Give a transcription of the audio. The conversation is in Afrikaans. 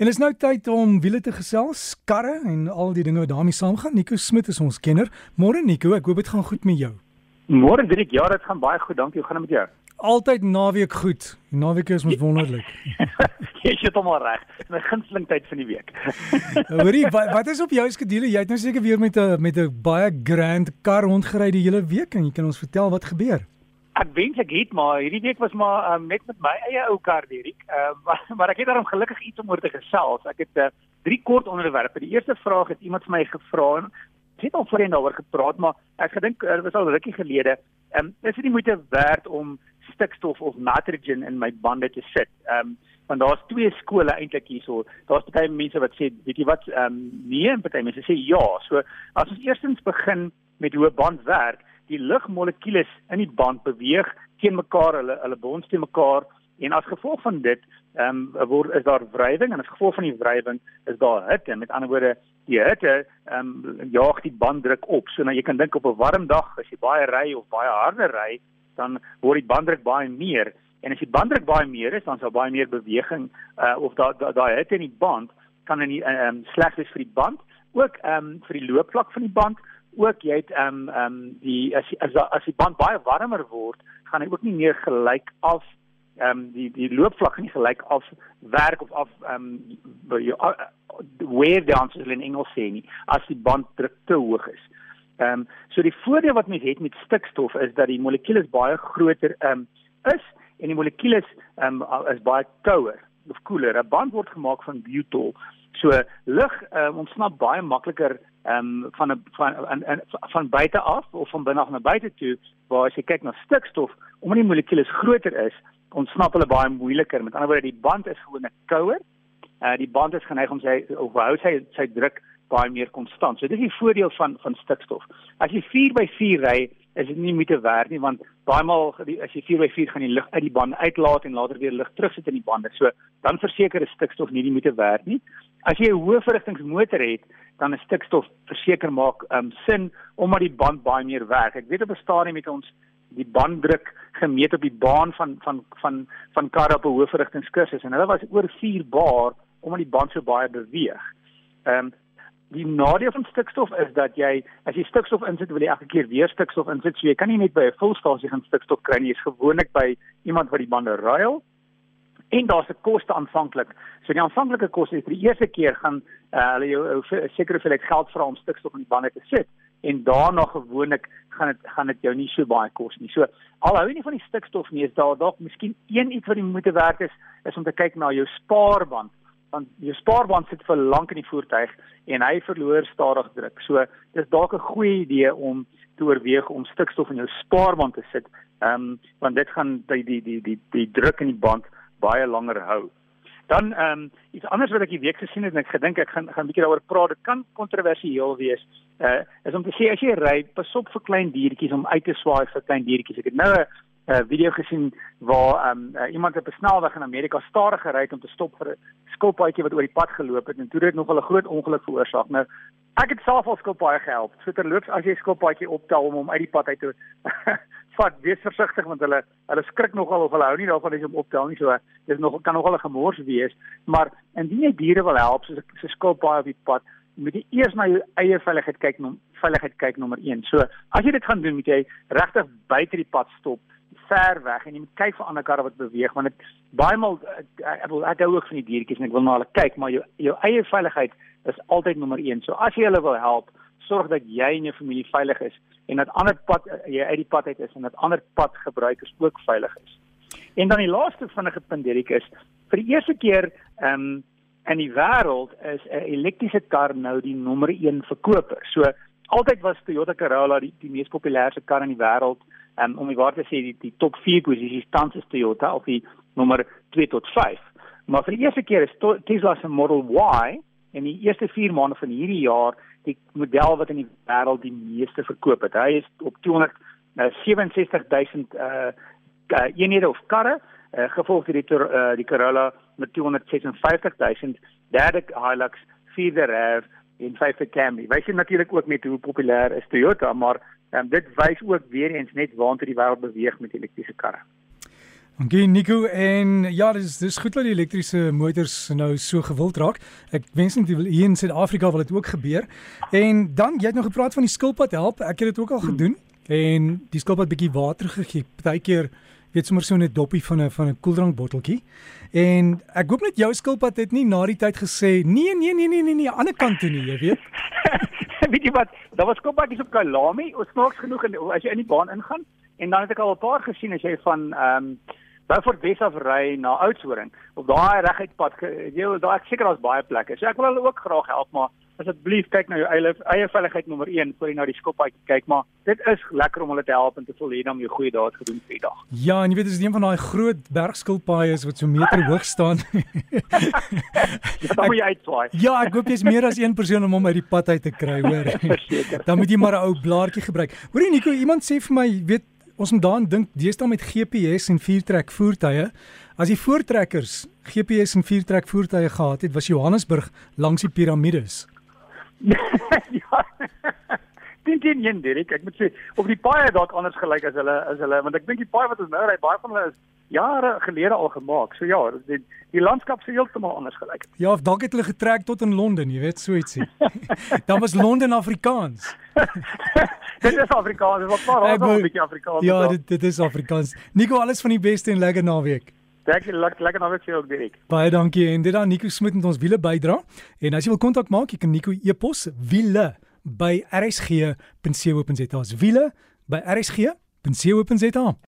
En is nou tyd om wiele te gesels, karre en al die dinge wat daarmee saamgaan. Nico Smit is ons kenner. Môre Nico, ek hoop dit gaan goed met jou. Môre Dirk, ja, dit gaan baie goed. Dankie. Hoe gaan dit met jou? Altyd naweek goed. Naweek is mos wonderlik. Jy sit hom al reg. My gunsteling tyd van die week. Hoorie, wat, wat is op jou skedule? Jy het nou seker weer met 'n met 'n baie grand kar rondgery die hele week en jy kan ons vertel wat gebeur. Ek wens ek het maar hierdie week was maar uh, net met my eie ou kar Dirk. Uh, maar, maar ek het daarom gelukkig iets om oor te gesels. Ek het uh, drie kort onderwerpe. Die eerste vraag het iemand vir my gevra en ek het al voorheen daaroor gepraat, maar ek gedink dit was al rukkie gelede. Ehm um, is dit nie moeite werd om stikstof of nitrogen in my bande te sit? Ehm um, want daar's twee skole eintlik hierso. Daar's baie mense wat sê, weet jy wat, ehm um, nee, en baie mense sê ja. So as ons eerstens begin met hoe 'n band werk, die lugmolekules in die band beweeg teen mekaar, hulle hulle bond teen mekaar en as gevolg van dit ehm um, word is daar wrywing en as gevolg van die wrywing is daar hitte. Met ander woorde, die hitte ehm um, jaag die banddruk op. So nou jy kan dink op 'n warm dag as jy baie ry of baie harde ry, dan word die banddruk baie meer en as die banddruk baie meer is, dan sal baie meer beweging uh, of daai daai da, hitte in die band kan in ehm um, sleg wees vir die band, ook ehm um, vir die loopvlak van die band ook jy het ehm um, ehm um, die as as as die band baie warmer word, gaan hy ook nie meer gelyk af ehm um, die die loopvlak nie gelyk af werk of af ehm um, jou uh, wave downs in Engels sê nie as die band druk te hoog is. Ehm um, so die voordeel wat mens het met stikstof is dat die molekules baie groter ehm um, is en die molekules ehm um, is baie kouer of koeler. 'n Band word gemaak van butol. So lug um, ontsnap baie makliker ehm um, van 'n van van, van, van buite af of van binne af na buite toe waar as jy kyk na stikstof omdat die molekules groter is ontsnap hulle baie moeiliker met ander woorde die band is gewoon 'n kouer uh, die band is geneig om sy of hou sy sy druk baie meer konstant so dit is die voordeel van van stikstof as jy 4x4 ry is dit nie moeite werd nie want baie maal as jy 4x4 gaan die lug uit die band uitlaat en later weer lug terugsit in die bande. So dan verseker is stikstof nie die moeite werd nie. As jy 'n hoë verrigtingsmotor het, dan is stikstof verseker maak um, sin omdat die band baie meer werk. Ek weet op 'n stadium met ons die banddruk gemeet op die baan van van van van karre op 'n hoë verrigtingskursus en hulle was oor 4 bar omdat die band so baie beweeg. Ehm um, die nadeel van stikstof is dat jy as jy stikstof insit wil jy elke keer weer stikstof insit so jy kan nie net by 'n vulstasie gaan stikstof kry nie jy's gewoonlik by iemand wat die bande ruil en daar's 'n koste aanvanklik so die aanvanklike koste is vir die eerste keer gaan uh, hulle jou seker of jy geld vra om stikstof in die bande te sit en daarna gewoonlik gaan dit gaan dit jou nie so baie kos nie. So al hou jy nie van die stikstof nie, is daar dalk miskien een iets wat jy moet werk is is om te kyk na jou spaarband want jou spaarband sit vir lank in die voertuig en hy verloor stadig druk. So dis dalk 'n goeie idee om te oorweeg om stikstof in jou spaarband te sit. Ehm um, want dit gaan die die die die die druk in die band baie langer hou. Dan ehm um, iets anders wat ek die week gesien het en ek gedink ek gaan gaan 'n bietjie daaroor praat. Dit kan kontroversieel wees. Uh is om te sê as jy ry, pas op vir klein diertjies om uit te swaai vir klein diertjies. Ek het nou 'n uh, video gesien waar um, uh, iemand op 'n snelweg in Amerika stadig gery het om te stop vir 'n skilpaadjie wat oor die pad geloop het en toe het dit nogal 'n groot ongeluk veroorsaak. Nou ek het self al skilpaaie gehelp. So terloops as jy skilpaadjie optel om hom uit die pad uit te vat, wees versigtig want hulle hulle skrik nogal of hulle hou nie daarvan as jy hom optel nie. So dis nog kan nogal 'n gemors wees, maar indien jy diere wil help soos 'n skilpaai op die pad moet jy eers na jou eie veiligheid kyk, nom, veiligheid kyk nommer 1. So, as jy dit gaan doen, moet jy regtig buite die pad stop ver weg en jy moet kyk vir ander karre wat beweeg want dit baie maal ek wil ek hou ook van die diertjies en ek wil na hulle kyk maar jou jou eie veiligheid is altyd nommer 1. So as jy hulle wil help, sorg dat jy en jou familie veilig is en dat ander pad jy uit die pad uit is en dat ander padgebruikers ook veilig is. En dan die laaste vinnige punt hierdie is vir die eerste keer ehm um, in die wêreld is 'n elektriese kar nou die nommer 1 verkoper. So altyd was Toyota Corolla die die mees populêre kar in die wêreld um, om die waar te sê die, die top 4 posisies tans is Toyota op die nommer 2 tot 5. Maar vir die eerste keer is Tesla se Model Y in die eerste 4 maande van hierdie jaar die model wat in die wêreld die meeste verkoop het. Hy is op 266000 uh, uh eenhede of karre, uh, gevolg deur die uh, die Corolla met 256000, derde Hilux, vierde RAV en vyfde Camry. Wys jy natuurlik ook net hoe populêr is Toyota, maar Um, dit wys ook weer eens net waantoe die wêreld beweeg met elektriese karre. Dankie Nico en ja, dis dis goed dat die elektriese motors nou so gewild raak. Ek wens net hier in Suid-Afrika wil dit ook gebeur. En dan jy het nog gepraat van die skilpad help. Ek het dit ook al gedoen en die skilpad bietjie water gegee. Partykeer weet sommer so 'n doppie van 'n van 'n koeldrankbotteltjie. En ek hoop net jou skilpad het nie na die tyd gesê nee nee nee nee nee nee, ander kant toe nie, jy weet. weet jy wat? Daar was skilpadjies op Kalami, ons snaaks genoeg en as jy in die baan ingaan en dan het ek al 'n paar gesien as jy van ehm um, Beaufort Wes af ry na Oudtshoorn op daai reguit pad. Jy daar ek seker daar's baie plekke. So ek wil hulle ook graag help, maar asseblief kyk na jou eie eie veiligheid nommer 1 voor jy na die skoppaadjie kyk, maar dit is lekker om hulle te help en te voel hier dan jy goeie daad gedoen vir die dag. Ja, en jy weet dis een van daai groot bergskilpaaie is wat so meter hoog staan. ja, dan moet jy uitswaai. Ja, ek hoop jy's meer as een persoon om hom uit die pad uit te kry, hoor. dan moet jy maar 'n ou blaartjie gebruik. Hoorie Nico, iemand sê vir my, weet ons moet daaraan dink deesdae met GPS en viertrek voertuie. As die voortrekkers GPS en viertrek voertuie gehad het, was Johannesburg langs die piramides. ja. Dink jy nie, Dirk? Ek moet sê, of die paaie dalk anders gelyk as hulle as hulle, want ek dink die paaie wat ons nou ry, baie van hulle is jare gelede al gemaak. So ja, die, die landskap sou heeltemal anders gelyk. Ja, of dalk het hulle getrek tot in Londen, jy weet, so ietsie. Dan was Londen Afrikaans. dit is Afrikaans, wat maar ons 'n bietjie Afrikaans. Ja, dit dit is Afrikaans. Nico, alles van die beste en lekker naweek. Lekker lekker lekker naweek vir jou ook Dirk. Baie dankie en dit dan Nico Smit met ons wiele bydra. En as jy wil kontak maak, jy kan Nico e-pos wiele by rsg.co.za. Wiele by rsg.co.za.